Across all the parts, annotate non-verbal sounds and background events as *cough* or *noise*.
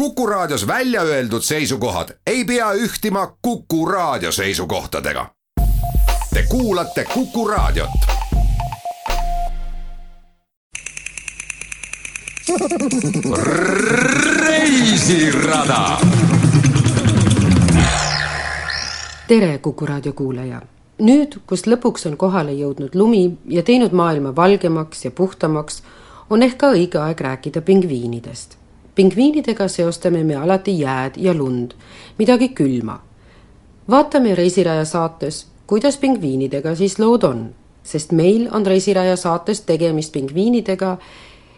Kuku Raadios välja öeldud seisukohad ei pea ühtima Kuku Raadio seisukohtadega. Te kuulate Kuku Raadiot. reisirada. tere, Kuku raadio kuulaja. nüüd, kus lõpuks on kohale jõudnud lumi ja teinud maailma valgemaks ja puhtamaks, on ehk ka õige aeg rääkida pingviinidest pingviinidega seostame me alati jääd ja lund, midagi külma. vaatame Reisiraja saates, kuidas pingviinidega siis lood on, sest meil on Reisiraja saates tegemist pingviinidega,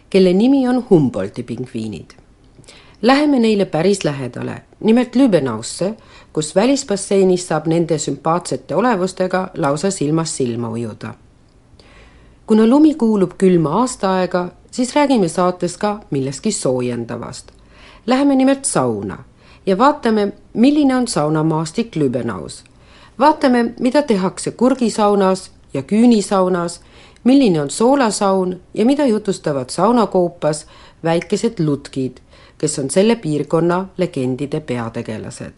kelle nimi on Humboldti pingviinid. Läheme neile päris lähedale, nimelt Lübenausse, kus välisbasseinis saab nende sümpaatsete olevustega lausa silmast silma ujuda. kuna lumi kuulub külma aastaaega, siis räägime saates ka millestki soojendavast. Läheme nimelt sauna ja vaatame, milline on saunamaastik Lübenaus. vaatame, mida tehakse kurgisaunas ja küünisaunas, milline on soolasaun ja mida jutustavad saunakoopas väikesed lutkid, kes on selle piirkonna legendide peategelased.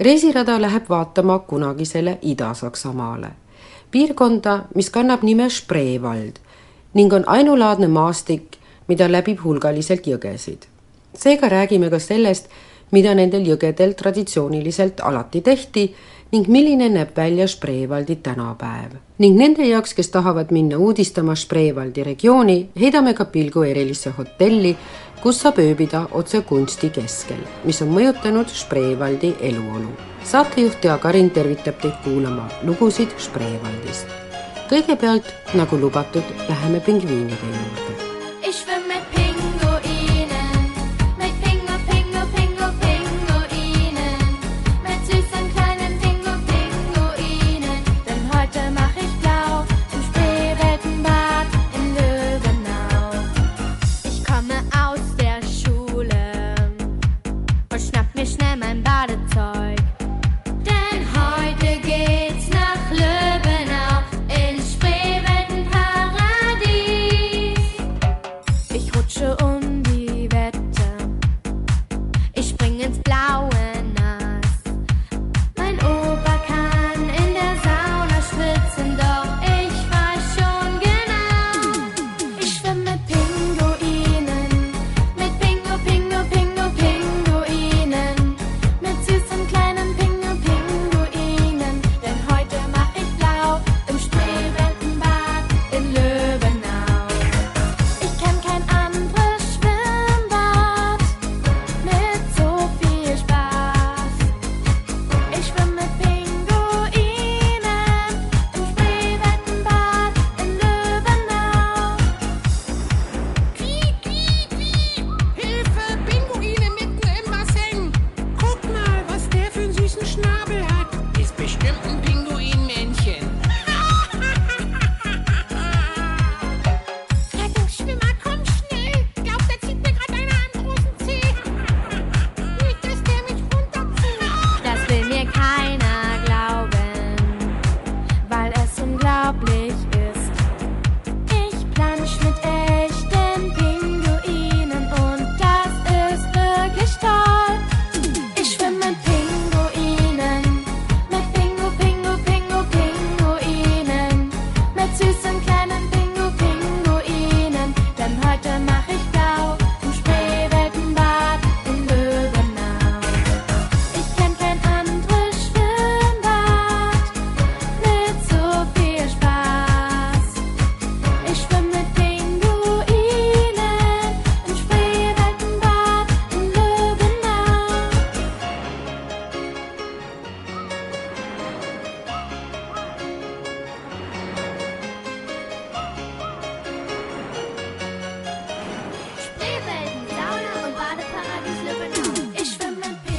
reisirada läheb vaatama kunagisele Ida-Saksamaale, piirkonda, mis kannab nime Spreewald ning on ainulaadne maastik, mida läbib hulgaliselt jõgesid. seega räägime ka sellest, mida nendel jõgedel traditsiooniliselt alati tehti ning milline näeb välja Spreewaldi tänapäev. ning nende jaoks, kes tahavad minna uudistama Spreewaldi regiooni, heidame ka pilgu erilisse hotelli, kus saab ööbida otse kunsti keskel, mis on mõjutanud Spreewaldi eluolu. saatejuht Jaak Arin tervitab teid kuulama lugusid Spreewaldist kõigepealt, nagu lubatud, läheme pingviinide juurde.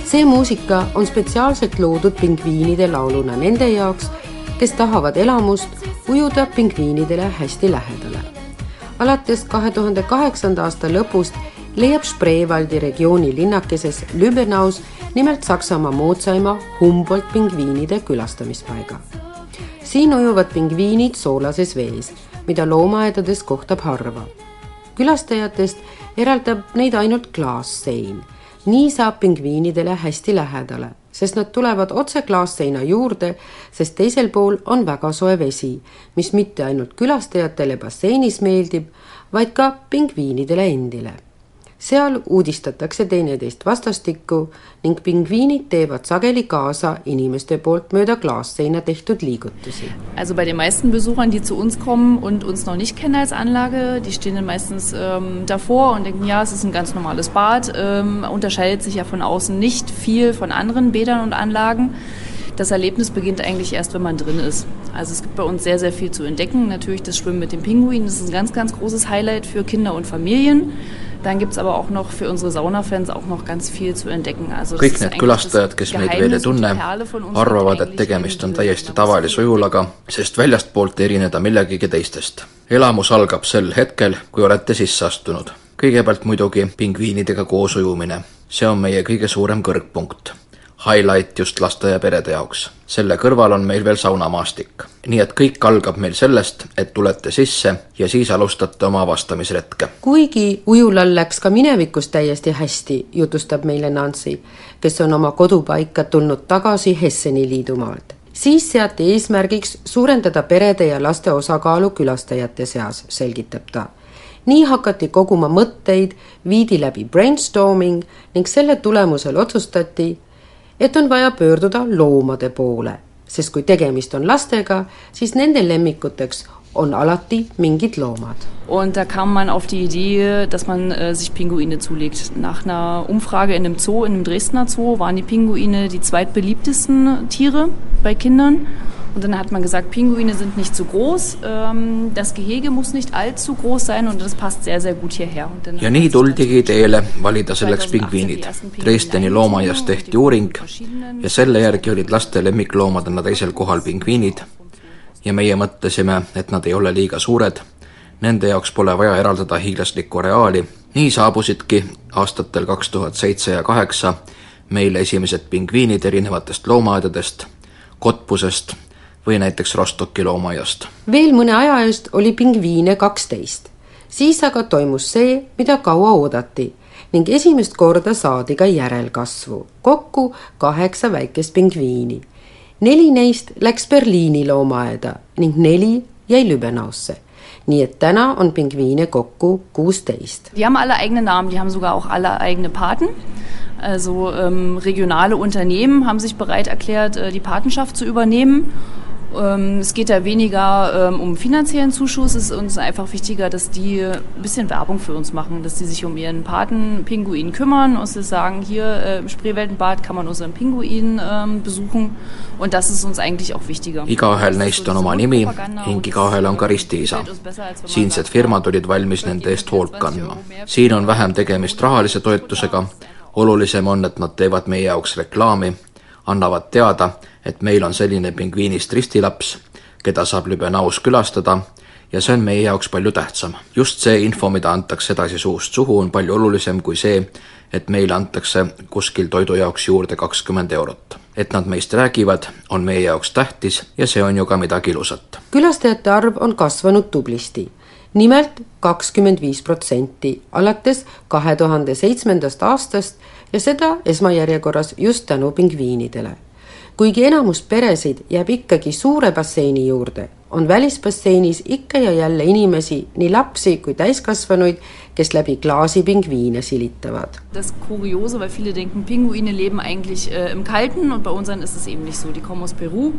See muusika on spetsiaalselt loodud pingviinide lauluna nende jaoks, kes tahavad elamust ujuda pingviinidele hästi lähedale. alates kahe tuhande kaheksanda aasta lõpust leiab Spreewaldi regiooni linnakeses Lübenaus nimelt Saksamaa moodsaima Humboldt pingviinide külastamispaiga. siin ujuvad pingviinid soolases vees, mida loomaaedades kohtab harva. külastajatest eraldab neid ainult klaassein, nii saab pingviinidele hästi lähedale, sest nad tulevad otse klaasseina juurde, sest teisel pool on väga soe vesi, mis mitte ainult külastajatele basseinis meeldib, vaid ka pingviinidele endile seal uudistatakse teineteist vastastikku ning pingviinid teevad sageli kaasa inimeste poolt mööda klaasseina tehtud liigutusi. Also bei den meisten Besuchern, die zu uns kommen und uns noch nicht kennen als Anlage, die stehen dann meistens ähm, davor und denken, ja, es ist ein ganz normales Bad, ähm, unterscheidet sich ja von außen nicht viel von anderen Bädern und Anlagen. Das Erlebnis beginnt eigentlich erst, wenn man drin ist. Also es gibt bei uns sehr, sehr viel zu entdecken. Natürlich das Schwimmen mit den Pinguinen, das ist ein ganz, ganz großes Highlight für Kinder und Familien. Dann gibt es aber auch noch für unsere Saunafans auch noch ganz viel zu entdecken. Also kõik need külastajad, kes meid veel ei tunne, arvavad, et tegemist on täiesti tavalise ujulaga, sest väljastpoolt ei erineda millegagi teistest. elamus algab sel hetkel, kui olete sisse astunud. kõigepealt muidugi pingviinidega koos ujumine. see on meie kõige suurem kõrgpunkt. Highlight just laste ja perede jaoks. selle kõrval on meil veel saunamaastik. nii et kõik algab meil sellest, et tulete sisse ja siis alustate oma avastamisretke. kuigi ujulal läks ka minevikus täiesti hästi, jutustab meile Nancy, kes on oma kodupaika tulnud tagasi Hesseni liidumaalt. siis seati eesmärgiks suurendada perede ja laste osakaalu külastajate seas, selgitab ta. nii hakati koguma mõtteid, viidi läbi brainstorming ning selle tulemusel otsustati, et on vaja pöörduda loomade poole, sest kui tegemist on lastega, siis nende lemmikuteks on alati mingid loomad Und da kam man auf die Idee, dass man äh, sich Pinguine zulegt. Nach einer Umfrage in einem Zoo, in einem Dresdner Zoo, waren die Pinguine die zweitbeliebtesten Tiere bei Kindern. Und dann hat man gesagt, Pinguine sind nicht zu groß, ähm, das Gehege muss nicht allzu groß sein und das passt sehr, sehr gut hierher. Und dann ja hat nii man sich tuldigi natürlich teele valida selleks 2018 pingviinid die ersten. Dresdeni loomaaias tehti uuring ja selle järgi olid laste lemmikloomadena teisel kohal pingviinid ja meie mõtlesime, et nad ei ole liiga suured, nende jaoks pole vaja eraldada hiiglaslikku areaali, nii saabusidki aastatel kaks tuhat seitse ja kaheksa meile esimesed pingviinid erinevatest loomaaedadest, Kotbusest või näiteks Rostocki loomaaiast veel mõne aja eest oli pingviine kaksteist. siis aga toimus see, mida kaua oodati ning esimest korda saadi ka järelkasvu, kokku kaheksa väikest pingviini. Neli neist läks Berliini loomaaeda ning neli jäi Lübbenausse. nii et täna on pingviine kokku kuusteist. Die haben alle eigene Namen, die haben sogar auch alle eigene Paten. Also ähm, regionale Unternehmen haben sich bereit erklärt, äh, die Patenschaft zu übernehmen. Ähm, es geht da weniger ähm, um finanziellen Zuschuss, es ist uns einfach wichtiger, dass die ein bisschen Werbung für uns machen, dass die sich um ihren Patenpinguin kümmern und sie sagen, hier äh, im Spreeweltenbad kann man unseren Pinguin ähm, besuchen und das ist uns eigentlich auch wichtiger. igaühel neist on oma nimi ning igaühel on ka ristiisa. siinsed firmad olid valmis nende eest hoolt kandma. siin on vähem tegemist rahalise toetusega, olulisem on, et nad teevad meie jaoks reklaami, annavad teada, et meil on selline pingviinist ristilaps, keda saab Lübenaus külastada ja see on meie jaoks palju tähtsam. just see info, mida antakse edasi suust suhu, on palju olulisem kui see, et meile antakse kuskil toidu jaoks juurde kakskümmend eurot. et nad meist räägivad, on meie jaoks tähtis ja see on ju ka midagi ilusat. külastajate arv on kasvanud tublisti, nimelt kakskümmend viis protsenti alates kahe tuhande seitsmendast aastast ja seda esmajärjekorras just tänu pingviinidele. kuigi enamus peresid jääb ikkagi suure basseini juurde, on välisbasseinis ikka ja jälle inimesi, nii lapsi kui täiskasvanuid, kes läbi klaasi pingviine silitavad Das Kuriose, weil viele denken, Pinguine leben eigentlich äh, im Kalten und bei unseren ist es eben nicht so. Die kommen aus Peru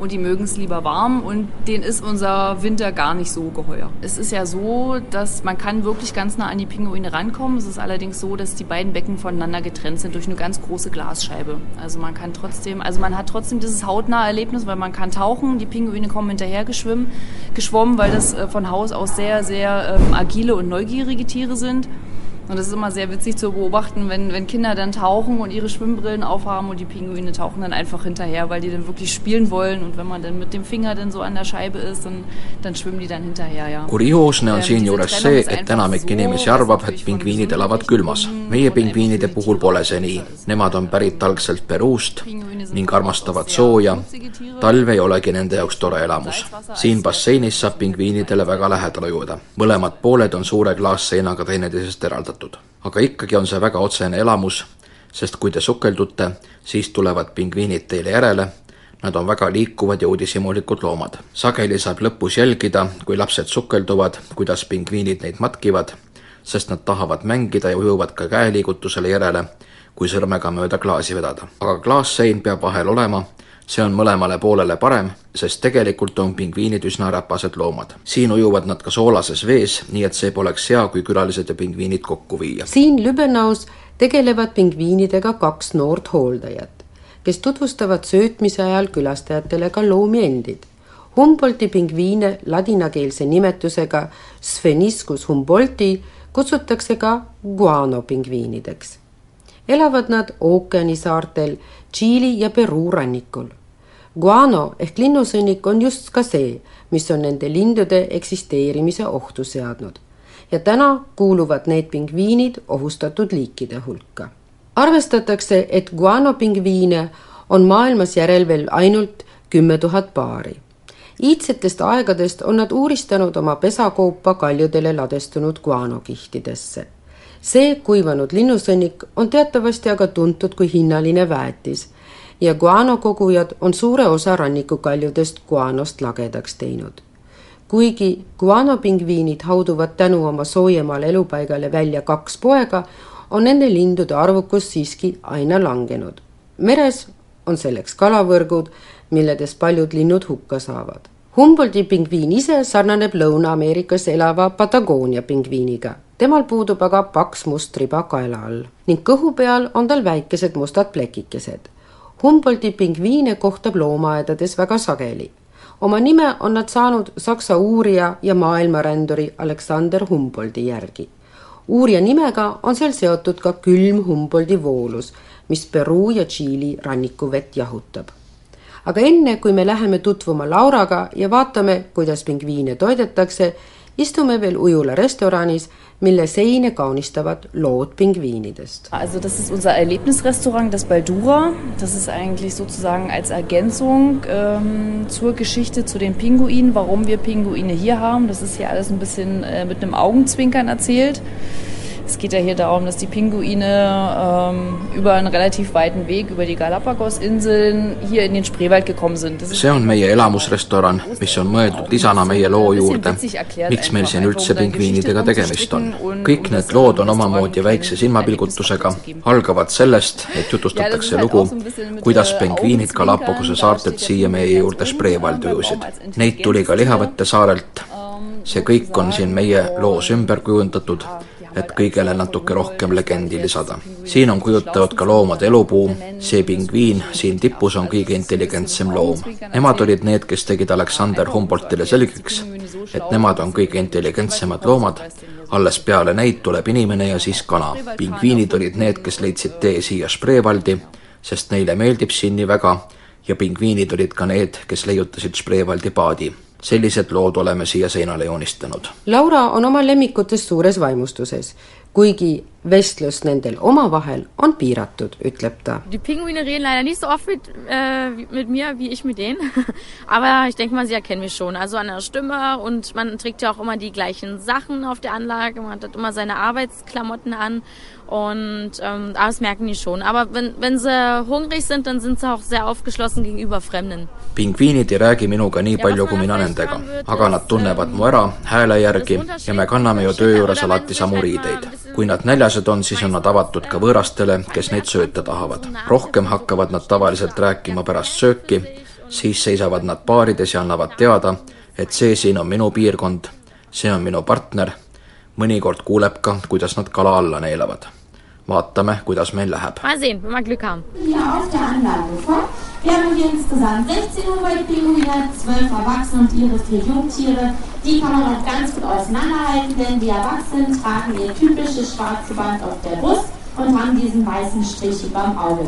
und die mögen es lieber warm und denen ist unser Winter gar nicht so geheuer. Es ist ja so, dass man kann wirklich ganz nah an die Pinguine rankommen. Es ist allerdings so, dass die beiden Becken voneinander getrennt sind durch eine ganz große Glasscheibe. Also man kann trotzdem, also man hat trotzdem dieses hautnahe Erlebnis, weil man kann tauchen, die Pinguine kommen hinterher geschwommen, weil das äh, von Haus aus sehr, sehr ähm, agile und neugierige Tiere sind. Und das ist immer sehr witzig zu beobachten, wenn, wenn Kinder dann tauchen und ihre Schwimmbrillen aufhaben und die Pinguine tauchen dann einfach hinterher, weil die dann wirklich spielen wollen. Und wenn man dann mit dem Finger dann so an der Scheibe ist, dann, dann schwimmen die dann hinterher, ja. kurioosne on Ähm, siinjuures see, et enamik inimesi arvab, et pingviinid elavad külmas. Meie pingviinide puhul pole see nii. Nemad on pärit algselt Peruust ning armastavad sooja. talv ei olegi nende jaoks tore elamus. siin basseinis saab pingviinidele väga lähedal ujuda. mõlemad pooled on suure klaasseinaga teineteisest eraldatud. Aga ikkagi on see väga otsene elamus sest kui te sukeldute, siis tulevad pingviinid teile järele Nad on väga liikuvad ja uudishimulikud loomad. sageli saab lõpus jälgida, kui lapsed sukelduvad, kuidas pingviinid neid matkivad, sest nad tahavad mängida ja ujuvad ka käeliigutusele järele, kui sõrmega mööda klaasi vedada. aga klaassein peab vahel olema, see on mõlemale poolele parem, sest tegelikult on pingviinid üsna räpased loomad. siin ujuvad nad ka soolases vees, nii et see poleks hea, kui külalised ja pingviinid kokku viia. siin Lübenaus tegelevad pingviinidega kaks noort hooldajat kes tutvustavad söötmise ajal külastajatele ka loomi endid. Humboldti pingviine ladinakeelse nimetusega Spheniscus humboldti kutsutakse ka guano pingviinideks. elavad nad ookeanisaartel Tšiili ja Peruu rannikul. Guano ehk linnusõnnik on just ka see, mis on nende lindude eksisteerimise ohtu seadnud ja täna kuuluvad need pingviinid ohustatud liikide hulka arvestatakse, et guanopingviine on maailmas järel veel ainult kümme tuhat paari. iidsetest aegadest on nad uuristanud oma pesakoopa kaljudele ladestunud guanokihtidesse. see kuivanud linnusõnnik on teatavasti aga tuntud kui hinnaline väetis ja guanokogujad on suure osa rannikukaljudest guanost lagedaks teinud kuigi guanopingviinid hauduvad tänu oma soojemaale elupaigale välja kaks poega, on nende lindude arvukus siiski aina langenud. meres on selleks kalavõrgud, milledest paljud linnud hukka saavad. Humboldti pingviin ise sarnaneb Lõuna-Ameerikas elava Patagoonia pingviiniga. temal puudub aga paks must riba kaela all ning kõhu peal on tal väikesed mustad plekikesed. Humboldti pingviine kohtab loomaaedades väga sageli. oma nime on nad saanud Saksa uurija ja maailmaränduri Alexander Humboldti järgi uurija nimega on seal seotud ka külm Humboldti voolus, mis Peruu ja Tšiili rannikuvett jahutab. aga enne, kui me läheme tutvuma Lauraga ja vaatame, kuidas pingviine toidetakse, istume veel Ujula restoranis, mille seine kaunistavad lood pingviinidest. Also das ist unser Erlebnisrestaurant, das Baldura. Das ist eigentlich sozusagen als Ergänzung ähm, zur Geschichte zu den Pinguinen, warum wir Pinguine hier haben. Das ist hier alles ein bisschen äh, mit einem Augenzwinkern erzählt. Es geht ja hier darum, dass die Pinguine ähm, über einen relativ weiten Weg über die Galapagos-Inseln hier in den Spreewald gekommen sind. see on meie elamusrestoran, mis on mõeldud lisana meie loo juurde, miks meil siin üldse pingviinidega tegemist on. kõik need lood on omamoodi väikse silmapilgutusega, algavad sellest, et jutustatakse lugu, kuidas pingviinid Galapagose saartelt siia meie juurde Spreewaldi ujusid. Neid tuli ka Lihavõtte saarelt. see kõik on siin meie loos ümber kujundatud et kõigele natuke rohkem legendi lisada. siin on kujutatud ka loomade elupuu, see pingviin siin tipus on kõige intelligentsem loom. Nemad olid need, kes tegid Alexander Humboldtile selgeks, et nemad on kõige intelligentsemad loomad, alles peale neid tuleb inimene ja siis kana. pingviinid olid need, kes leidsid tee siia Spreewaldi, sest neile meeldib siin nii väga ja pingviinid olid ka need, kes leiutasid Spreewaldi paadi sellised lood oleme siia seinale joonistanud. Laura on oma lemmikutest suures vaimustuses, kuigi vestlus nendel omavahel on piiratud, ütleb ta. Die Pinguine reden leider nicht so oft mit, äh, mit mir, wie ich mit denen. *laughs* Aber ich denke mal, sie erkennen mich schon. Also an der Stimme und man trägt ja auch immer die gleichen Sachen auf der Anlage. Man hat immer seine Arbeitsklamotten an. Und ähm, das merken die schon. Aber wenn, wenn sie hungrig sind, dann sind sie auch sehr aufgeschlossen gegenüber Fremden. pingviinid ei räägi minuga nii palju kui mina nendega, aga nad tunnevad mu ära hääle järgi ja me kanname ju töö juures alati samu riideid. kui nad näljased on, siis on nad avatud ka võõrastele, kes neid sööta tahavad. rohkem hakkavad nad tavaliselt rääkima pärast sööki, siis seisavad nad paarides ja annavad teada, et see siin on minu piirkond, see on minu partner, mõnikord kuuleb ka, kuidas nad kala alla neelavad vaatame, kuidas meil läheb. Mal sehen, wenn wir Glück haben. Hier auf der Anlage vor. Wir haben hier insgesamt 16 Umweltpinguine, 12 Erwachsene und ihre vier Jungtiere. Die kann man auch ganz gut auseinanderhalten, denn die Erwachsenen tragen ihr typisches schwarze Band auf der Brust und haben diesen weißen Strich überm Auge.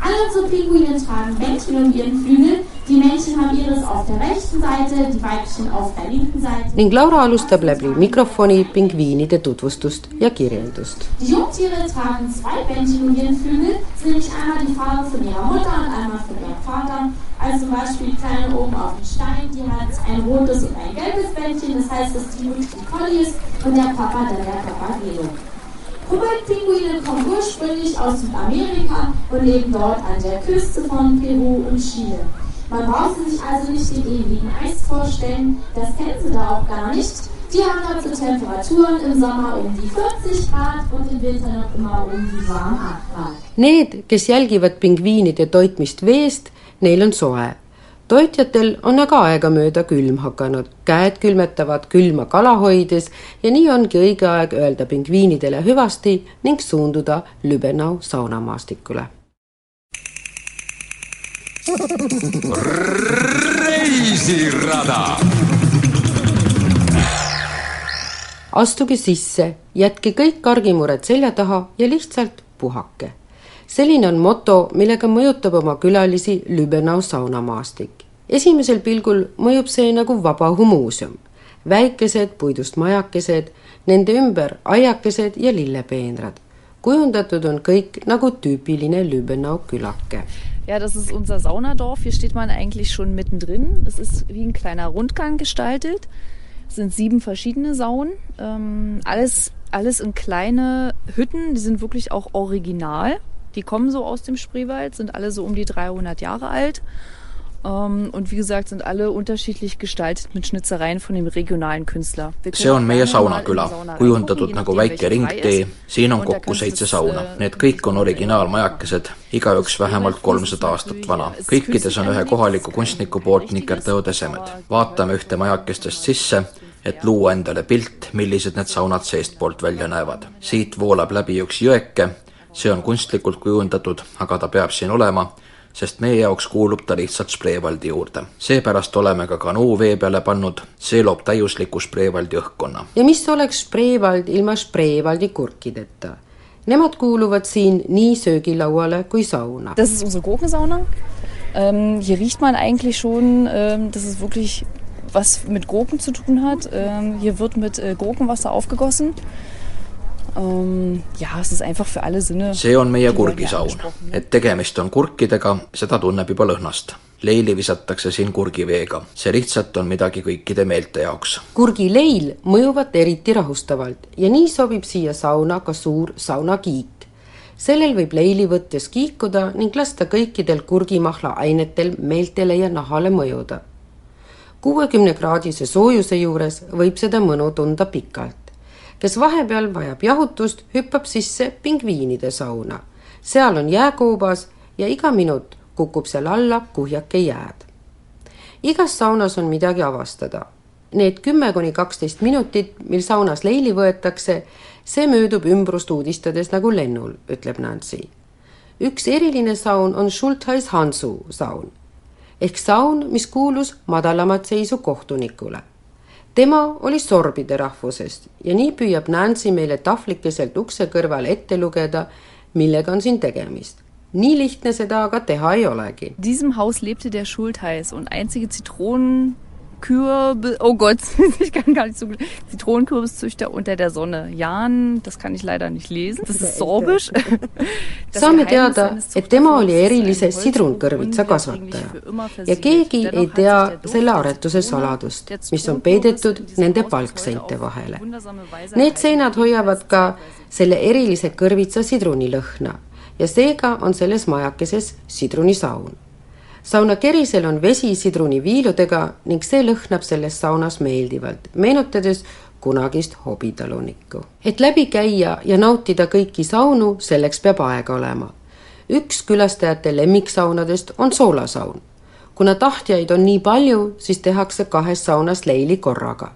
Alle unsere Pinguine tragen Bändchen um ihren Flügel. Die Männchen haben ihres auf der rechten Seite, die Weibchen auf der linken Seite. ning Laura alustab läbi mikrofoni pingviinide tutvustust ja kirjeldust. Die Jungtiere tragen zwei Bändchen um ihren Flügel, sind nämlich einmal die Farbe von ihrer Mutter und einmal von ihrem Vater. Also zum Beispiel die Kleine oben auf dem Stein, die hat ein rotes und ein gelbes Bändchen, das heißt, dass die Mutter die Collie ist und der Papa dann der Papageno. Humboldt-Pinguine kommen ursprünglich aus Südamerika und leben dort an der Küste von Peru und Chile. Man braucht sich also nicht den ewigen Eis vorstellen, das kennen sie da auch gar nicht. Die haben dazu Temperaturen im Sommer um die 40 Grad und im Winter noch immer um die warmen 8 Grad. Need, kes jälgivad pingviinide toitmist veest, neil on soe. Toitjatel on aga aegamööda külm hakanud, käed külmetavad külma kala hoides ja nii ongi õige aeg öelda pingviinidele hüvasti ning suunduda Lübenau saunamaastikule. reisirada astuge sisse, jätke kõik argimured selja taha ja lihtsalt puhake. Selline on moto, millega mõjutab oma külalisi Lübenau saunamaastik. esimesel pilgul mõjub see nagu vabaõhumuuseum. väikesed puidust majakesed, nende ümber aiakesed ja lillepeenrad. kujundatud on kõik nagu tüüpiline Lübenau külake Ja, das ist unser Saunadorf. Hier steht man eigentlich schon mittendrin. Es ist wie ein kleiner Rundgang gestaltet. Es sind sieben verschiedene Saunen. Ähm, alles, alles in kleine Hütten. Die sind wirklich auch original. Die kommen so aus dem Spreewald, sind alle so um die 300 Jahre alt. Um, und wie gesagt, sind alle unterschiedlich gestaltet mit Schnitzereien von dem regionalen Künstler. see on meie saunaküla, kujundatud nagu väike ringtee, siin on kokku seitse sauna. äh, Need kõik on originaalmajakesed, igaüks vähemalt kolmsada aastat vana. kõikides on ühe kohaliku kunstniku poolt nikerdatud esemed. vaatame ühte majakestest sisse, et luua endale pilt, millised need saunad seestpoolt välja näevad. siit voolab läbi üks jõeke, see on kunstlikult kujundatud, aga ta peab siin olema sest meie jaoks kuulub ta lihtsalt Spreewaldi juurde. seepärast oleme ka kanuu vee peale pannud, see loob täiusliku Spreewaldi õhkkonna. ja mis oleks Spreewald ilma Spreewaldi kurkideta? Nemad kuuluvad siin nii söögilauale kui sauna. Das ist unsere Gurkensauna. Ähm, hier riecht man eigentlich schon, ähm, dass es wirklich was mit Gurken zu tun hat. Ähm, hier wird mit äh, Gurkenwasser aufgegossen. Ähm, ja, es ist einfach für alle Sinne. see on meie kurgisaun. et tegemist on kurkidega, seda tunneb juba lõhnast. leili visatakse siin kurgiveega, see lihtsalt on midagi kõikide meelte jaoks. kurgileil mõjuvad eriti rahustavalt ja nii sobib siia sauna ka suur saunakiik. sellel võib leili võttes kiikuda ning lasta kõikidel kurgimahla ainetel meeltele ja nahale mõjuda. kuuekümne kraadise soojuse juures võib seda mõnu tunda pikalt. Kes vahepeal vajab jahutust, hüppab sisse pingviinide sauna. seal on jääkoobas ja iga minut kukub seal alla kuhjake jääd igas saunas on midagi avastada. Need kümme kuni kaksteist minutit, mil saunas leili võetakse, see möödub ümbrust uudistades nagu lennul, ütleb Nancy. üks eriline saun on Schultheiss Hansu saun ehk saun, mis kuulus madalamat seisu kohtunikule. Tema oli sorbide rahvusest ja nii püüab Nancy meile tahvlikeselt ukse kõrval ette lugeda, millega on siin tegemist. nii lihtne seda aga teha ei olegi diesem Haus lebte der Schultheiß und einzige Zitronenkürbis, oh Gott, *laughs* ich kann gar nicht so gut, Zitronenkürbiszüchter unter der Sonne. Jan, das kann ich leider nicht lesen. Das ist sorbisch. *laughs* Saame teada, et tema oli erilise sidrunkõrvitsa kasvataja ja keegi ei tea selle aretuse saladust, mis on peidetud nende palkseinte vahele. Need seinad hoiavad ka selle erilise kõrvitsa sidrunilõhna ja seega on selles majakeses sidrunisaun. Sauna kerisel on vesi sidruniviiludega ning see lõhnab selles saunas meeldivalt, meenutades kunagist hobitalunikku. et läbi käia ja nautida kõiki saunu, selleks peab aega olema. üks külastajate lemmiksaunadest on soolasaun. kuna tahtjaid on nii palju, siis tehakse kahes saunas leili korraga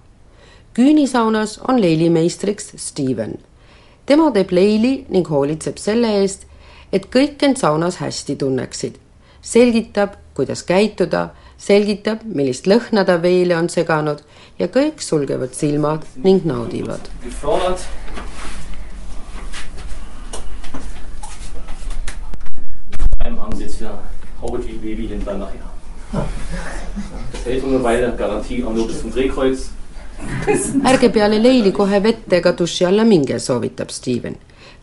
küünisaunas on leilimeistriks Steven. tema teeb leili ning hoolitseb selle eest, et kõik end saunas hästi tunneksid. selgitab, kuidas käituda, selgitab, millist lõhna ta veele on seganud ja kõik sulgevad silmad ning naudivad. Baby dann nachher. Das hält eine Weile, Garantie auch nur bis zum Drehkreuz. ärge peale leili kohe vette ega duši alla minge, soovitab Steven.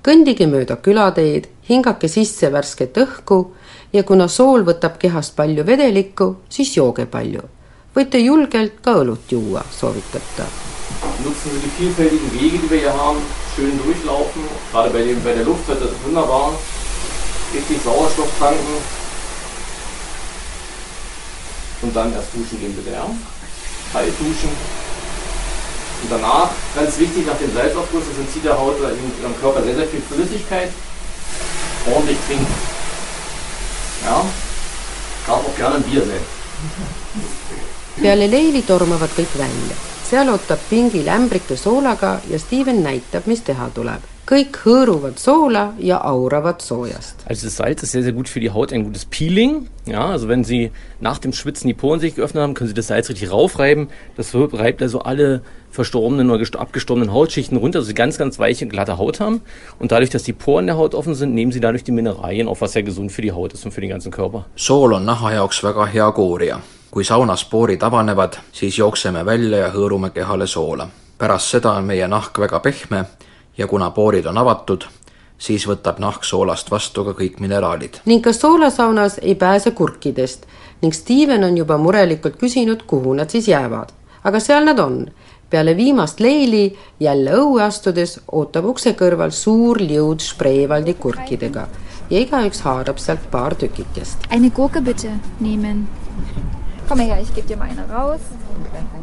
kõndige mööda külateed, hingake sisse värsket õhku ja kuna sool võtab kehast palju vedelikku, siis jooge palju. võite julgelt ka õlut juua, soovitab ta. nutzen wir die vielfältigen Wege, die wir hier haben, schön durchlaufen. Gerade bei, der Luft wird das wunderbar. Richtig Sauerstoff tanken. Und dann erst duschen gehen bitte, ja? Kalt duschen. Und danach, ganz wichtig, nach dem Salzaufguss, das entzieht der Haut oder in ihrem Körper sehr, sehr viel Flüssigkeit. Ordentlich trinken. Ja? Darf auch gerne ein Bier sein. peale leili tormavad kõik välja. Seal ootab pingi lämbrike soolaga ja Steven näitab, mis teha tuleb. kõik hõõruvad soola ja auravad soojast. Also das Salz ist sehr, sehr gut für die Haut, ein gutes Peeling. Ja, also wenn Sie nach dem Schwitzen die Poren sich geöffnet haben, können Sie das Salz richtig raufreiben. Das reibt also alle verstorbenen oder abgestorbenen Hautschichten runter, also Sie ganz, ganz weiche, glatte Haut haben. Und dadurch, dass die Poren der Haut offen sind, nehmen Sie dadurch die Mineralien auf, was sehr gesund für die Haut ist und für den ganzen Körper. sool on naha jaoks väga hea koorija. Kui saunas poorid avanevad, siis jookseme välja ja hõõrume kehale soola. pärast seda on meie nahk väga pehme ja kuna poorid on avatud, siis võtab nahk soolast vastu ka kõik mineraalid. ning ka soolasaunas ei pääse kurkidest ning Steven on juba murelikult küsinud, kuhu nad siis jäävad. aga seal nad on. peale viimast leili jälle õue astudes ootab ukse kõrval suur liud Spreewaldi kurkidega ja igaüks haarab sealt paar tükikest. Eine Gurke bitte nehmen. Komm her, ich gebe dir mal eine raus.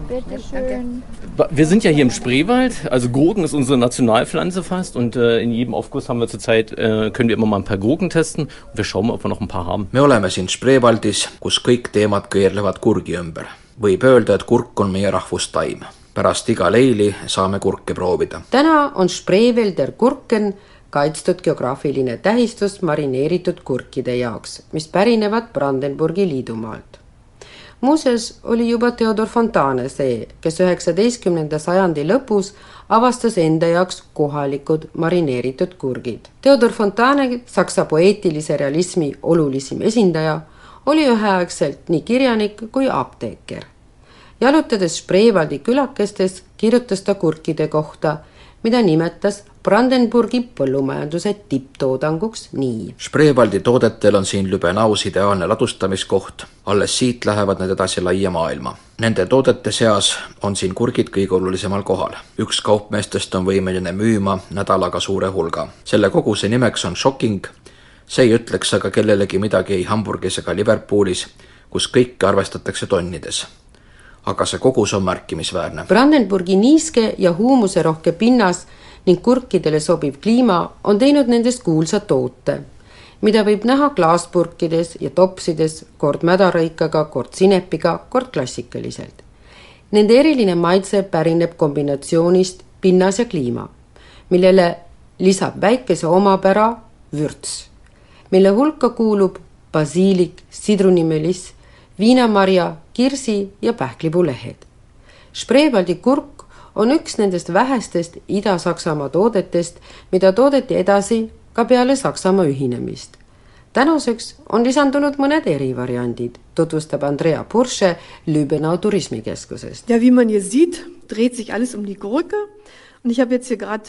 Bitte schön. Wir sind ja hier im Spreewald, also Gurken ist unsere Nationalpflanze fast und äh, in jedem Aufguss haben wir zurzeit, äh, können wir immer mal ein paar Gurken testen und wir schauen mal, ob wir noch ein paar haben. me oleme siin Spreewaldis, kus kõik teemad keerlevad kurgi ümber. võib öelda, et kurk on meie rahvustaim. pärast iga leili saame kurke proovida. täna on Spreewälder Kurken kaitstud geograafiline tähistus marineeritud kurkide jaoks, mis pärinevad Brandenburgi liidumaalt. Muuseas oli juba Theodor Fontane see, kes üheksateistkümnenda sajandi lõpus avastas enda jaoks kohalikud marineeritud kurgid. Theodor Fontane, saksa poeetilise realismi olulisim esindaja, oli üheaegselt nii kirjanik kui apteeker. jalutades Spreewaldi külakestes kirjutas ta kurkide kohta, mida nimetas Brandenburgi põllumajanduse tipptoodanguks nii. Spreewaldi toodetel on siin Lübenaus ideaalne ladustamiskoht, alles siit lähevad need edasi laia maailma. Nende toodete seas on siin kurgid kõige olulisemal kohal. üks kaupmeestest on võimeline müüma nädalaga suure hulga. selle koguse nimeks on Shocking, see ei ütleks aga kellelegi midagi ei Hamburgis ega Liverpoolis, kus kõike arvestatakse tonnides aga see kogus on märkimisväärne. Brandenburgi niiske ja huumuserohke pinnas ning kurkidele sobiv kliima on teinud nendest kuulsa toote, mida võib näha klaaspurkides ja topsides kord mädarõikaga, kord sinepiga, kord klassikaliselt. Nende eriline maitse pärineb kombinatsioonist pinnas ja kliima, millele lisab väikese omapära vürts, mille hulka kuulub basiilik, sidrunimeliss, viinamarja, kirsi ja pähklipuulehed. Spreewaldi kurk on üks nendest vähestest Ida-Saksamaa toodetest, mida toodeti edasi ka peale Saksamaa ühinemist. tänaseks on lisandunud mõned erivariandid, tutvustab Andrea Pursche Lübenau turismikeskusest. Ja, wie man hier sieht, dreht sich alles um die Gurke. Und ich habe jetzt hier gerade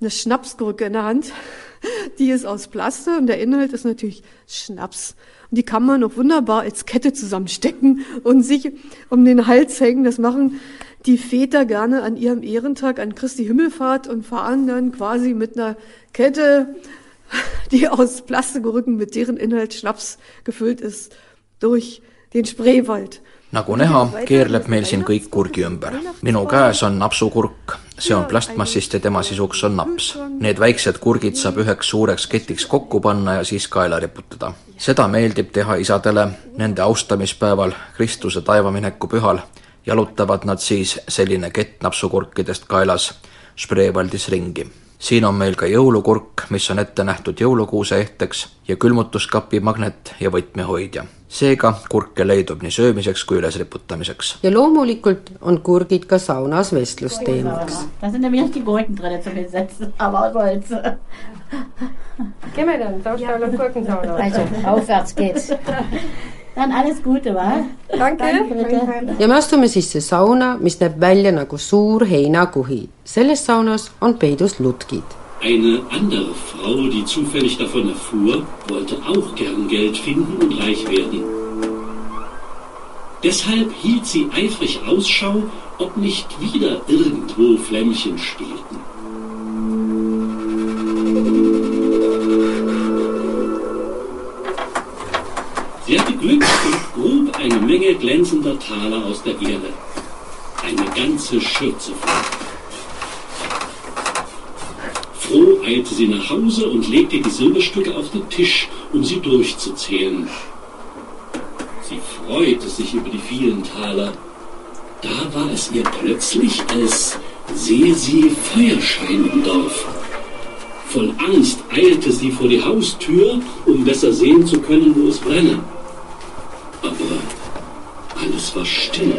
eine Schnapsgurke in der Hand. *laughs* Die ist aus Plaste und der Inhalt ist natürlich Schnaps. Und die kann man auch wunderbar als Kette zusammenstecken und sich um den Hals hängen. Das machen die Väter gerne an ihrem Ehrentag, an Christi Himmelfahrt und fahren dann quasi mit einer Kette, *laughs* die aus Plastikgurken mit deren Inhalt Schnaps gefüllt ist, durch den Spreewald. nagu näha, keerleb meil siin kõik kurgi ümber. minu käes on napsukurk, see on plastmassist ja tema sisuks on naps. Need väiksed kurgid saab üheks suureks ketiks kokku panna ja siis kaela riputada. seda meeldib teha isadele nende austamispäeval, Kristuse taevamineku pühal, jalutavad nad siis selline kett napsukurkidest kaelas Spreewaldis ringi siin on meil ka jõulukurk, mis on ette nähtud jõulukuuse ehteks ja külmutuskapi magnet ja võtmehoidja. seega kurke leidub nii söömiseks kui ülesriputamiseks. ja loomulikult on kurgid ka saunas vestlusteemaks. Gehen wir dann, Saustall und Gurkensauna. Also, aufwärts geht's. Dann alles Gute, wa? Danke. ja me astume sisse sauna, mis näeb välja nagu suur heinakuhi. selles saunas on peidus lutkid. Eine andere Frau, die zufällig davon erfuhr, wollte auch gern Geld finden und reich werden. Deshalb hielt sie eifrig Ausschau, ob nicht wieder irgendwo Flämmchen spielten. Menge glänzender Taler aus der Erde. Eine ganze Schürze voll. Froh eilte sie nach Hause und legte die Silberstücke auf den Tisch, um sie durchzuzählen. Sie freute sich über die vielen Taler. Da war es ihr plötzlich, als sehe sie Feuerschein im Dorf. Voll Angst eilte sie vor die Haustür, um besser sehen zu können, wo es brenne. War still.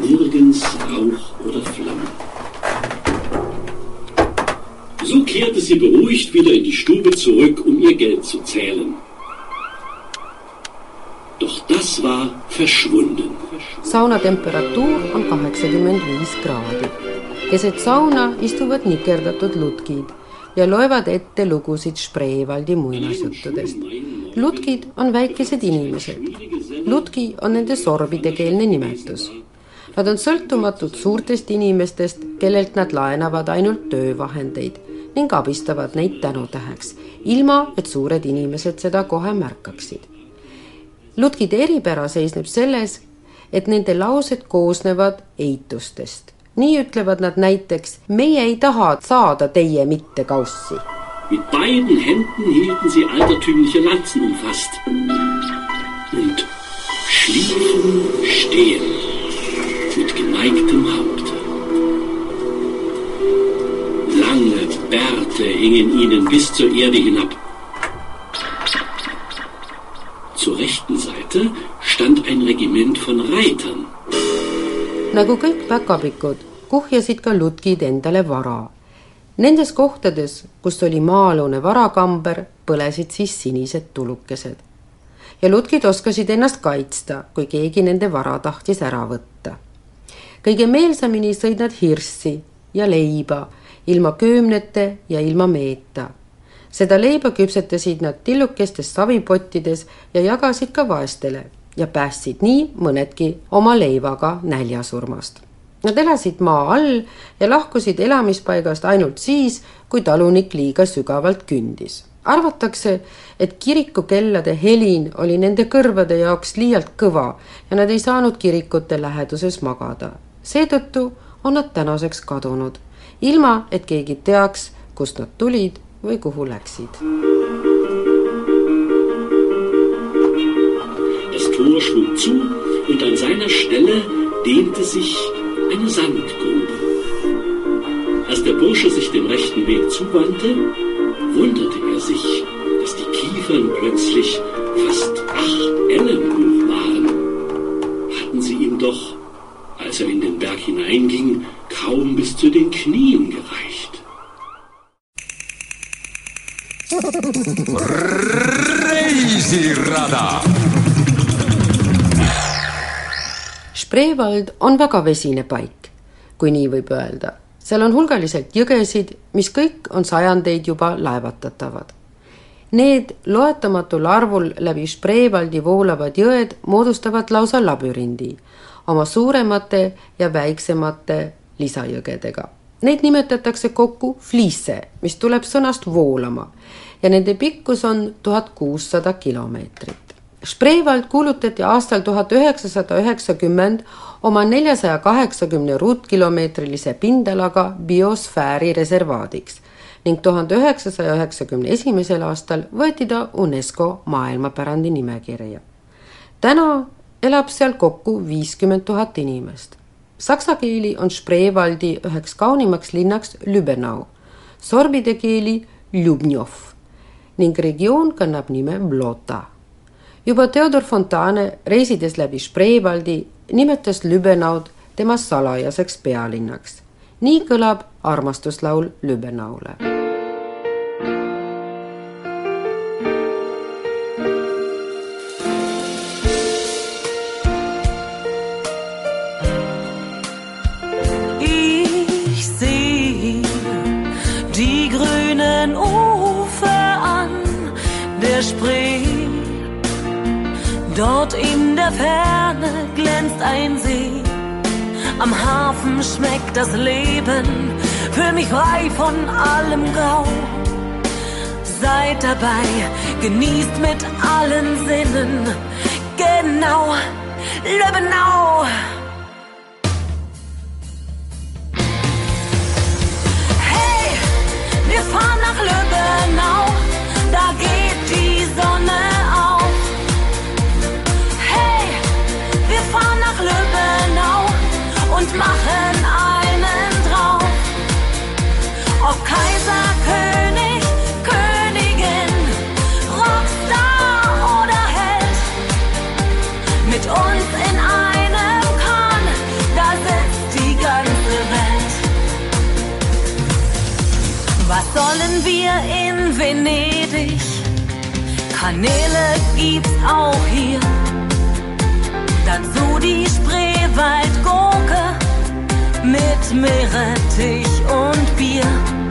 Nirgends Rauch oder Flamme. So kehrte sie beruhigt wieder in die Stube zurück, um ihr Geld zu zählen. Doch das war verschwunden. sauna temperatuur on kaheksakümmend viis kraadi. keset sauna istuvad nikerdatud lutkid ja loevad ette lugusid Spreevaldi muinasjuttudest. lutkid on väikesed inimesed. Lutki on nende sorbide keelne nimetus. Nad on sõltumatud suurtest inimestest, kellelt nad laenavad ainult töövahendeid ning abistavad neid tänutäheks, ilma et suured inimesed seda kohe märkaksid. lutkide eripära seisneb selles, et nende laused koosnevad eitustest nii ütlevad nad näiteks, meie ei taha saada teie mittekaussi. Mit beiden Händen hielten sie altertümliche Lanzen umfasst und schliefen stehen mit geneigtem Haupte. Lange Bärte hingen ihnen bis zur Erde hinab. Zur rechten Seite stand ein Regiment von Reitern nagu kõik päkapikud, kuhjasid ka lutkid endale vara. Nendes kohtades, kus oli maa-alune varakamber, põlesid siis sinised tulukesed. Ja lutkid oskasid ennast kaitsta, kui keegi nende vara tahtis ära võtta. kõige meelsamini sõid nad hirssi ja leiba, ilma köömnete ja ilma meeta. seda leiba küpsetasid nad tillukestes savipottides ja jagasid ka vaestele ja päästsid nii mõnedki oma leivaga näljasurmast. Nad elasid maa all ja lahkusid elamispaigast ainult siis, kui talunik liiga sügavalt kündis. Arvatakse, et kirikukellade helin oli nende kõrvade jaoks liialt kõva ja nad ei saanud kirikute läheduses magada. seetõttu on nad tänaseks kadunud, ilma et keegi teaks, kust nad tulid või kuhu läksid Tor schlug zu und an seiner Stelle dehnte sich eine Sandgrube. Als der Bursche sich dem rechten Weg zuwandte, wunderte er sich, dass die Kiefern plötzlich fast acht Ellen hoch waren. Hatten sie ihm doch, als er in den Berg hineinging, kaum bis zu den Knien gereicht. reisirada Spreewald on väga vesine paik, kui nii võib öelda. Seal on hulgaliselt jõgesid, mis kõik on sajandeid juba laevatatavad. Need loetamatul arvul läbi Spreewaldi voolavad jõed moodustavad lausa labürindi oma suuremate ja väiksemate lisajõgedega. Neid nimetatakse kokku fliisse, mis tuleb sõnast voolama ja nende pikkus on tuhat kuussada kilomeetrit. Spreewald kuulutati aastal tuhat üheksasada üheksakümmend oma neljasaja kaheksakümne ruutkilomeetrilise pindalaga biosfääri reservaadiks ning tuhande üheksasaja üheksakümne esimesel aastal võeti ta UNESCO maailmapärandi nimekirja. täna elab seal kokku viiskümmend tuhat inimest. Saksa keeli on Spreewaldi üheks kaunimaks linnaks Lübbenau, sorbide keeli Ljubnjov ning regioon kannab nime Vlota juba Theodor Fontane reisides läbi Spreewaldi nimetas Lübenaud tema salajaseks pealinnaks. nii kõlab armastuslaul Lübenaule die grünen Ufer an der Spree Dort in der Ferne glänzt ein See. Am Hafen schmeckt das Leben, fühl mich frei von allem Grau. Seid dabei, genießt mit allen Sinnen, genau, Löbenau. Hey, wir fahren nach Löbenau, da geht machen einen drauf. Ob Kaiser, König, Königin, Rockstar oder Held, mit uns in einem Kahn, da sitzt die ganze Welt. Was sollen wir in Venedig? Kanäle gibt's auch hier. Dazu die Spreewaldgurke mit Meerrettich und Bier.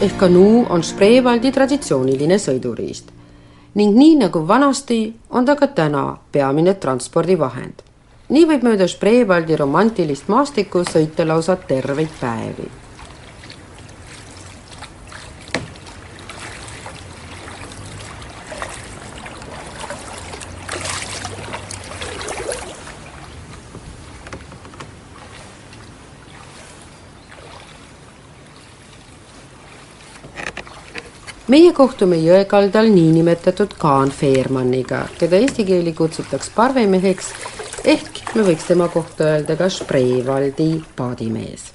Ehk kanuu on Spreewaldi traditsiooniline sõiduriist ning nii nagu vanasti, on ta ka täna peamine transpordivahend. nii võib mööda Spreewaldi romantilist maastikku sõita lausa terveid päevi. Meie kohtume jõe kaldal niinimetatud Kaan Feermanniga, keda eesti keeli kutsutaks parvemeheks ehk me võiks tema kohta öelda ka Spreewaldi paadimees.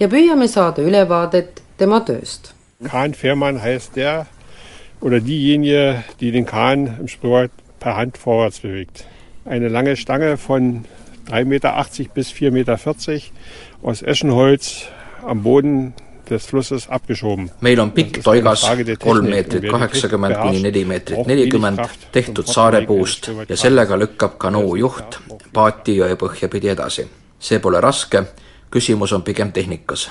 ja püüame saada ülevaadet tema tööst. Kahn Fährmann heißt der oder diejenige, die den Kahn im Spreewald per Hand vorwärts bewegt. Eine lange Stange von 3,80 Meter bis 4,40 Meter aus Eschenholz am Boden. Meil on pikk toigas kolm meetrit kaheksakümmend kuni neli meetrit nelikümmend tehtud saarepuust ja sellega lükkab kanoo juht paati jõepõhja pidi edasi. see pole raske, küsimus on pigem tehnikas.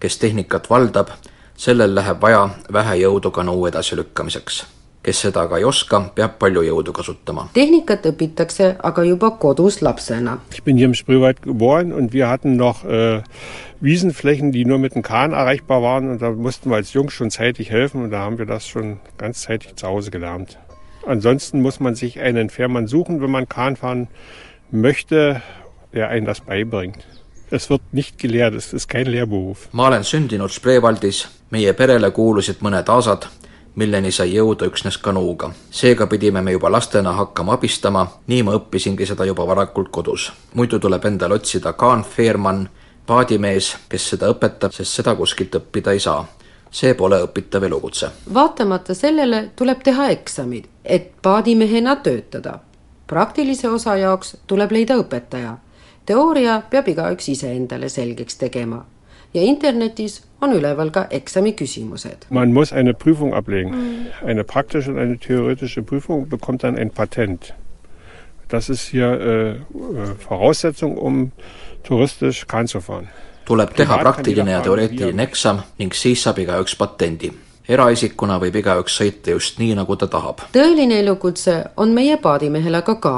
kes tehnikat valdab, sellel läheb vaja vähe jõudu kanoo edasilükkamiseks. kes seda aga ei oska, peab palju jõudu kasutama. tehnikat õpitakse aga juba kodus lapsena. Ich bin im Spreewald geboren und wir hatten noch äh, Wiesenflächen, die nur mit dem Kahn erreichbar waren und da mussten wir als Jungs schon zeitig helfen und da haben wir das schon ganz zeitig zu Hause gelernt. Ansonsten muss man sich einen Fährmann suchen, wenn man Kahn fahren möchte, der einen das beibringt. Es wird nicht gelehrt, es ist kein Lehrberuf. ma olen sündinud Spreewaldis, meie perele kuulusid mõned aasad, milleni sai jõuda üksnes kanuuga. seega pidime me juba lastena hakkama abistama, nii ma õppisingi seda juba varakult kodus. muidu tuleb endale otsida Kaan Feermann, paadimees, kes seda õpetab, sest seda kuskilt õppida ei saa. see pole õpitav elukutse. vaatamata sellele tuleb teha eksamid, et paadimehena töötada. praktilise osa jaoks tuleb leida õpetaja. teooria peab igaüks ise endale selgeks tegema. ja internetis on üleval ka eksami küsimused. Man muss eine Prüfung ablegen. Eine praktische und eine theoretische Prüfung bekommt dann ein Patent. Das ist hier äh, Voraussetzung, um fahren. Tuleb teha praktiline ja teoreetiline eksam ning siis saab igaüks patendi. eraisikuna võib igaüks sõita just nii, nagu ta tahab. tõeline elukutse on meie paadimehel aga ka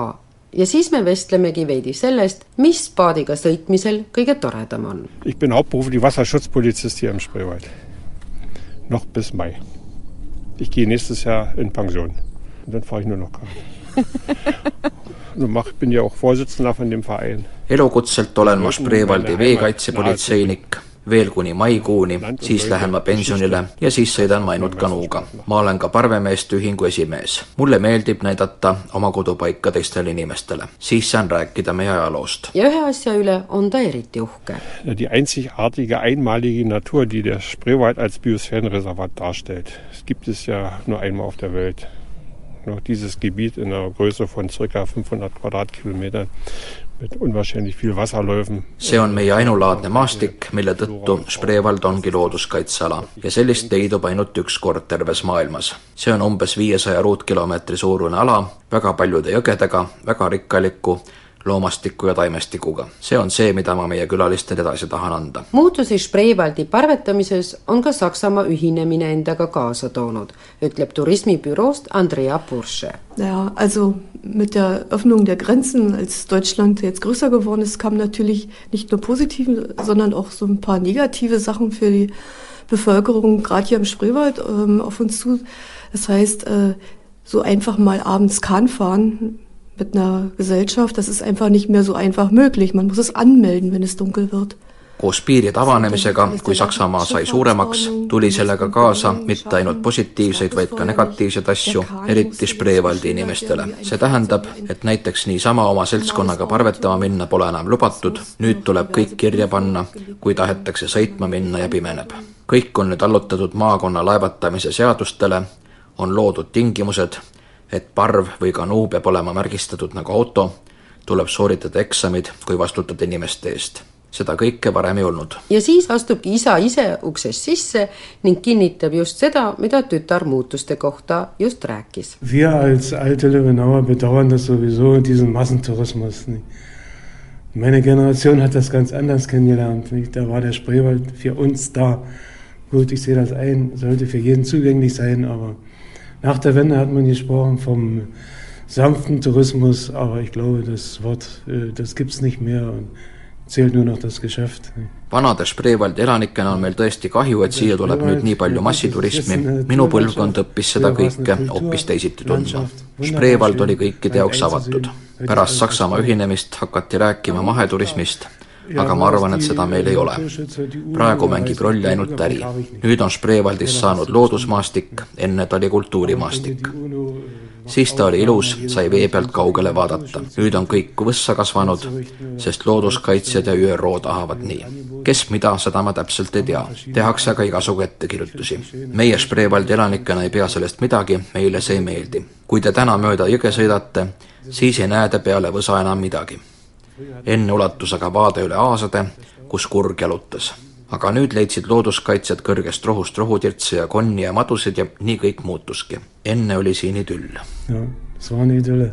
ja siis me vestlemegi veidi sellest, mis paadiga sõitmisel kõige toredam on. Ich bin hauptberuflich Wasserschutzpolizist hier im Spreewald. Noch bis Mai. Ich gehe nächstes Jahr in Pension. Und dann fahre ich nur noch Kahn. *laughs* no mach, bin ja auch Vorsitzender von dem Verein. elukutselt olen ma Spreewaldi veekaitsepolitseinik veel kuni maikuuni, siis lähen ma pensionile ja siis sõidan ma ainult kanuuga. ma olen ka parvemeeste ühingu esimees. mulle meeldib näidata oma kodupaika teistele inimestele, siis saan rääkida meie ajaloost. ja ühe asja üle on ta eriti uhke. Die einzigartige, einmalige Natur, die der Spreewald als Biosphärenreservat darstellt. Gibt es ja nur einmal auf der Welt. Noch dieses Gebiet in einer Größe von ca 500 Quadratkilometern mit unwahrscheinlich viel Wasserläufen. see on meie ainulaadne maastik, mille tõttu Spreewald ongi looduskaitseala ja sellist leidub ainult üks kord terves maailmas. see on umbes viiesaja ruutkilomeetri suurune ala, väga paljude jõgedega, väga rikkaliku loomastiku ja taimestikuga. see on see, mida ma meie külalistele edasi tahan anda. muutusi Spreewaldi parvetamises on ka Saksamaa ühinemine endaga kaasa toonud, ütleb turismibüroost Andrea Pursche. Ja, also mit der Öffnung der Grenzen, als Deutschland jetzt größer geworden ist, kamen natürlich nicht nur positive, sondern auch so ein paar negative Sachen für die Bevölkerung, gerade hier im Spreewald, ähm, auf uns zu. Das heißt, äh, so einfach mal abends Kahn fahren mit einer Gesellschaft, das ist einfach nicht mehr so einfach möglich. Man muss es anmelden, wenn es dunkel wird. koos piiride avanemisega, kui Saksamaa sai suuremaks, tuli sellega kaasa mitte ainult positiivseid, vaid ka negatiivseid asju, eriti Spreewaldi inimestele. see tähendab, et näiteks niisama oma seltskonnaga parvetama minna pole enam lubatud, nüüd tuleb kõik kirja panna, kui tahetakse sõitma minna ja pimeneb. kõik on nüüd allutatud maakonna laevatamise seadustele, on loodud tingimused, et parv või kanuu peab olema märgistatud nagu auto, tuleb sooritada eksamid, kui vastutad inimeste eest seda kõike varem ei olnud. ja siis astubki isa ise uksest sisse ning kinnitab just seda, mida tütar muutuste kohta just rääkis. Wir als alte Löwenauer bedauern das sowieso, diesen Massentourismus. Meine Generation hat das ganz anders kennengelernt. Da war der Spreewald für uns da. Gut, ich sehe das ein, sollte für jeden zugänglich sein, aber nach der Wende hat man gesprochen vom sanften Tourismus, aber ich glaube, das Wort, das gibt es nicht mehr. Und zählt nur noch das Geschäft. vanade Spreewaldi elanikena on meil tõesti kahju, et siia tuleb nüüd nii palju massiturismi. minu põlvkond õppis seda kõike hoopis teisiti tundma. Spreewald oli kõikide jaoks avatud. pärast Saksamaa ühinemist hakati rääkima maheturismist, aga ma arvan, et seda meil ei ole. praegu mängib rolli ainult äri. nüüd on Spreewaldist saanud loodusmaastik, enne ta oli kultuurimaastik siis ta oli ilus, sai vee pealt kaugele vaadata. nüüd on kõik võssa kasvanud, sest looduskaitsjad ja ÜRO tahavad nii. kes mida, seda ma täpselt ei tea. tehakse aga igasugu ettekirjutusi. meie Spreewaldi elanikena ei pea sellest midagi, meile see ei meeldi. kui te täna mööda jõge sõidate, siis ei näe te peale võsa enam midagi. Enne ulatus aga vaade üle aasade, kus kurg jalutas aga nüüd leidsid looduskaitsjad kõrgest rohust rohutirtse ja konni ja madusid ja nii kõik muutuski. enne oli siin idüll. jah, svaanidülle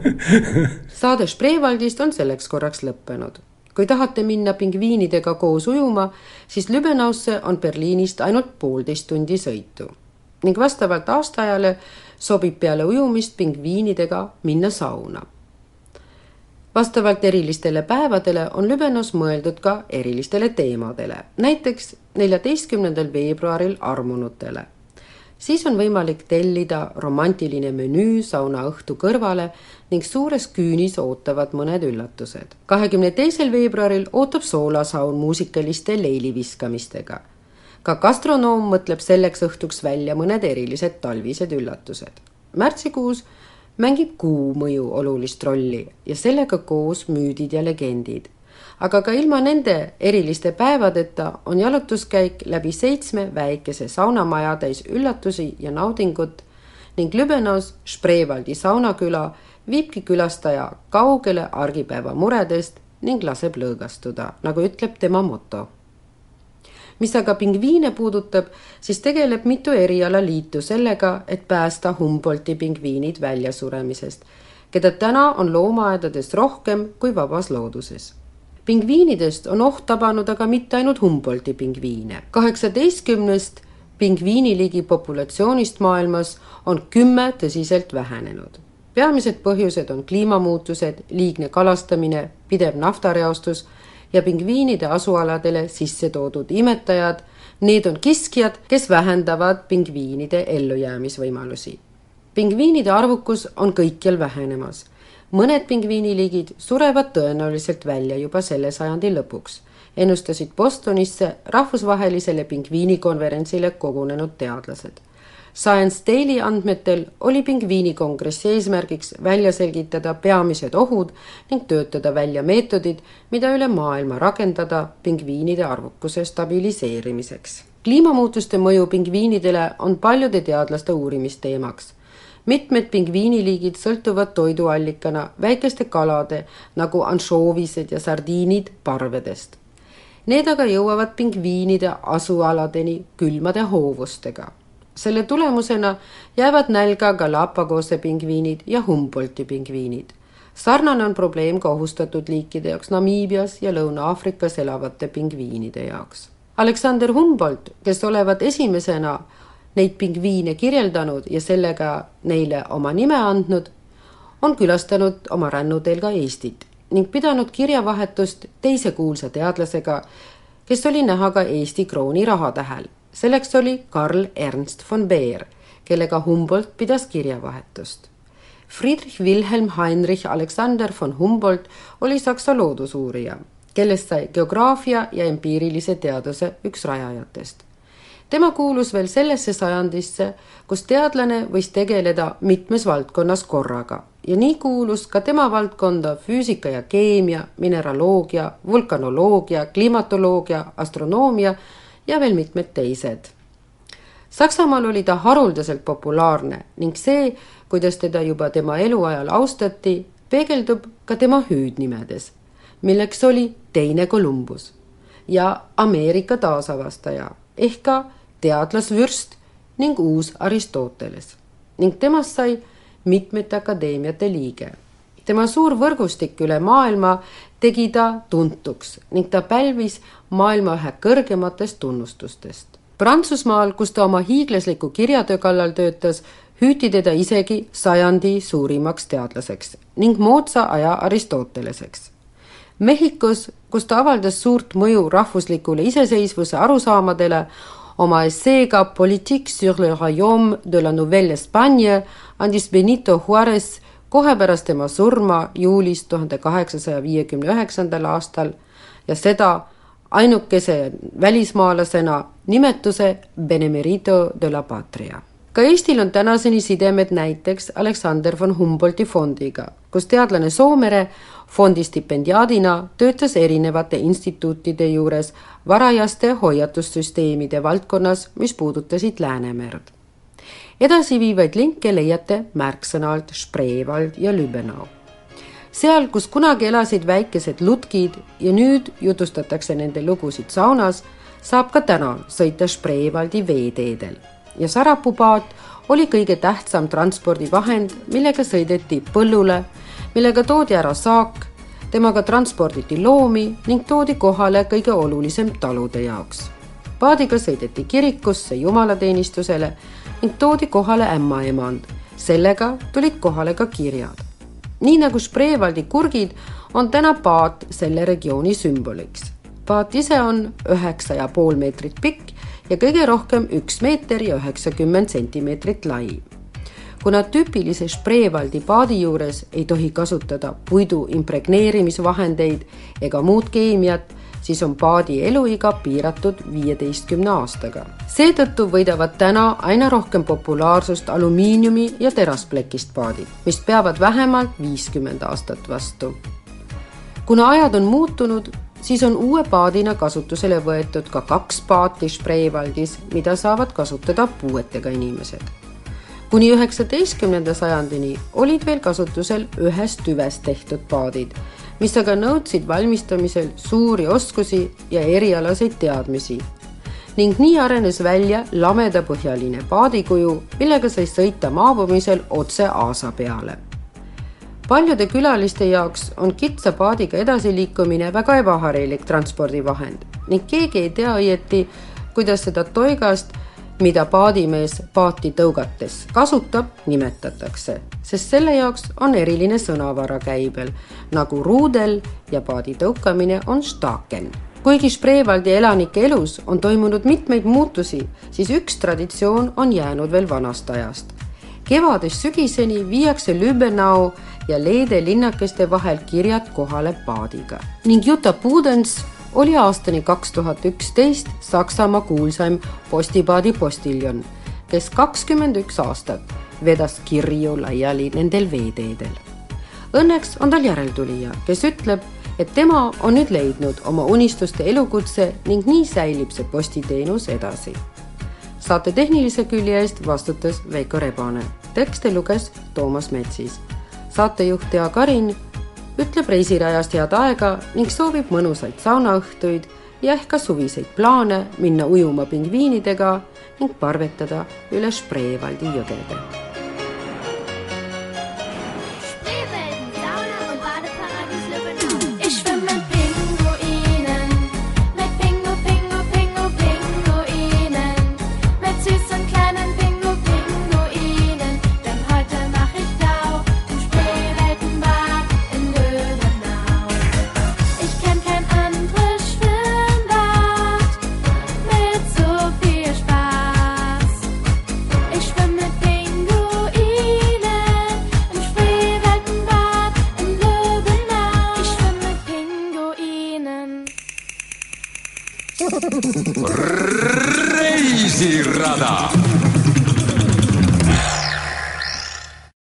*laughs* saade Spreewaldist on selleks korraks lõppenud. kui tahate minna pingviinidega koos ujuma, siis Lübenausse on Berliinist ainult poolteist tundi sõitu ning vastavalt aastaajale sobib peale ujumist pingviinidega minna sauna vastavalt erilistele päevadele on Lübenos mõeldud ka erilistele teemadele, näiteks neljateistkümnendal veebruaril armunutele. siis on võimalik tellida romantiline menüü saunaõhtu kõrvale ning suures küünis ootavad mõned üllatused. kahekümne teisel veebruaril ootab soolasaun muusikaliste leiliviskamistega. ka gastronoom mõtleb selleks õhtuks välja mõned erilised talvised üllatused. märtsikuus mängib kuu mõju olulist rolli ja sellega koos müüdid ja legendid. aga ka ilma nende eriliste päevadeta on jalutuskäik läbi seitsme väikese saunamaja täis üllatusi ja naudingut ning Lübenos Spreewaldi saunaküla viibki külastaja kaugele argipäeva muredest ning laseb lõõgastuda, nagu ütleb tema moto mis aga pingviine puudutab, siis tegeleb mitu erialaliitu sellega, et päästa Humboldti pingviinid väljasuremisest, keda täna on loomaaedades rohkem kui vabas looduses pingviinidest on oht tabanud aga mitte ainult Humboldti pingviine. kaheksateistkümnest pingviiniliigi populatsioonist maailmas on kümme tõsiselt vähenenud. peamised põhjused on kliimamuutused, liigne kalastamine, pidev naftareostus ja pingviinide asualadele sisse toodud imetajad. Need on kiskjad, kes vähendavad pingviinide ellujäämisvõimalusi. pingviinide arvukus on kõikjal vähenemas mõned pingviiniliigid surevad tõenäoliselt välja juba selle sajandi lõpuks, ennustasid Bostonisse rahvusvahelisele pingviinikonverentsile kogunenud teadlased. Science Daily andmetel oli pingviinikongressi eesmärgiks välja selgitada peamised ohud ning töötada välja meetodid, mida üle maailma rakendada pingviinide arvukuse stabiliseerimiseks. kliimamuutuste mõju pingviinidele on paljude teadlaste uurimisteemaks mitmed pingviiniliigid sõltuvad toiduallikana väikeste kalade nagu anšoovised ja sardiinid parvedest. Need aga jõuavad pingviinide asualadeni külmade hoovustega. Selle tulemusena jäävad nälga Galapagose pingviinid ja Humboldti pingviinid. sarnane on probleem ka ohustatud liikide jaoks Namiibias ja Lõuna-Aafrikas elavate pingviinide jaoks. Alexander Humboldt, kes olevat esimesena neid pingviine kirjeldanud ja sellega neile oma nime andnud, on külastanud oma rännuteel ka Eestit ning pidanud kirjavahetust teise kuulsa teadlasega, kes oli näha ka Eesti krooni rahatähel. Selleks oli Karl Ernst von Beer, kellega Humboldt pidas kirjavahetust. Friedrich Wilhelm Heinrich Alexander von Humboldt oli saksa loodusuurija, kellest sai geograafia ja empiirilise teaduse üks rajajatest tema kuulus veel sellesse sajandisse, kus teadlane võis tegeleda mitmes valdkonnas korraga ja nii kuulus ka tema valdkonda füüsika ja keemia, mineraloogia, vulkanoloogia, klimatoloogia, astronoomia ja veel mitmed teised. Saksamaal oli ta haruldaselt populaarne ning see, kuidas teda juba tema eluajal austati, peegeldub ka tema hüüdnimedes, milleks oli teine Kolumbus ja Ameerika taasavastaja ehk ka teadlasvürst ning uus Aristoteles ning temast sai mitmete akadeemiate liige. tema suur võrgustik üle maailma tegi ta tuntuks ning ta pälvis maailma ühe kõrgematest tunnustustest. Prantsusmaal, kus ta oma hiiglasliku kirjatöö kallal töötas, hüüti teda isegi sajandi suurimaks teadlaseks ning moodsa aja Aristoteleseks. Mehhikos, kus ta avaldas suurt mõju rahvuslikule iseseisvuse arusaamadele, oma esseega Politique sur le royaume de la Nouvelle-Espagne andis Benito Juarez kohe pärast tema surma juulis tuhande kaheksasaja viiekümne üheksandal aastal ja seda ainukese välismaalasena nimetuse Benemerito de la Patria. ka Eestil on tänaseni sidemed näiteks Alexander von Humboldti fondiga, kus teadlane Soomere fondi stipendiaadina töötas erinevate instituutide juures varajaste hoiatussüsteemide valdkonnas, mis puudutasid Läänemerd. Edasiviivaid linke leiate märksõna alt Spreewald ja Lübbenau. seal, kus kunagi elasid väikesed lutkid ja nüüd jutustatakse nende lugusid saunas, saab ka täna sõita Spreewaldi veeteedel ja Sarapuupaat oli kõige tähtsam transpordivahend, millega sõideti põllule millega toodi ära saak, temaga transporditi loomi ning toodi kohale kõige olulisem talude jaoks. paadiga sõideti kirikusse jumalateenistusele ning toodi kohale ämmaemand, sellega tulid kohale ka kirjad. nii nagu Spreewaldi kurgid, on täna paat selle regiooni sümboliks. paat ise on üheksa ja pool meetrit pikk ja kõige rohkem üks meeter ja üheksakümmend sentimeetrit lai kuna tüüpilise Spreewaldi paadi juures ei tohi kasutada puidu impregneerimisvahendeid ega muud keemiat, siis on paadi eluiga piiratud viieteistkümne aastaga. seetõttu võidavad täna aina rohkem populaarsust alumiiniumi ja terasplekist paadid, mis peavad vähemalt viiskümmend aastat vastu. kuna ajad on muutunud, siis on uue paadina kasutusele võetud ka kaks paati Spreewaldis, mida saavad kasutada puuetega inimesed kuni üheksateistkümnenda sajandini olid veel kasutusel ühest tüvest tehtud paadid, mis aga nõudsid valmistamisel suuri oskusi ja erialaseid teadmisi. ning nii arenes välja lamedapõhjaline paadikuju, millega sai sõita maabumisel otse aasa peale. paljude külaliste jaoks on kitsa paadiga edasiliikumine väga ebaharilik transpordivahend ning keegi ei tea õieti, kuidas seda toigast mida paadimees paati tõugates kasutab, nimetatakse, sest selle jaoks on eriline sõnavara käibel nagu ruudel ja paadi tõukamine on staaken. kuigi Spreewaldi elanike elus on toimunud mitmeid muutusi, siis üks traditsioon on jäänud veel vanast ajast. kevadest sügiseni viiakse Lübbenau ja Leede linnakeste vahel kirjad kohale paadiga ning Juta Pudens oli aastani kaks tuhat üksteist Saksamaa kuulsaim postipaadi postiljon, kes kakskümmend üks aastat vedas kirju laiali nendel veeteedel. Õnneks on tal järeltulija, kes ütleb, et tema on nüüd leidnud oma unistuste elukutse ning nii säilib see postiteenus edasi. saate tehnilise külje eest vastutas Veiko Rebane, tekste luges Toomas Metsis. saatejuht Tea Karin ütleb reisirajast head aega ning soovib mõnusaid saunaõhtuid ja ehk ka suviseid plaane minna ujuma pingviinidega ning parvetada üle Spreewaldi jõgede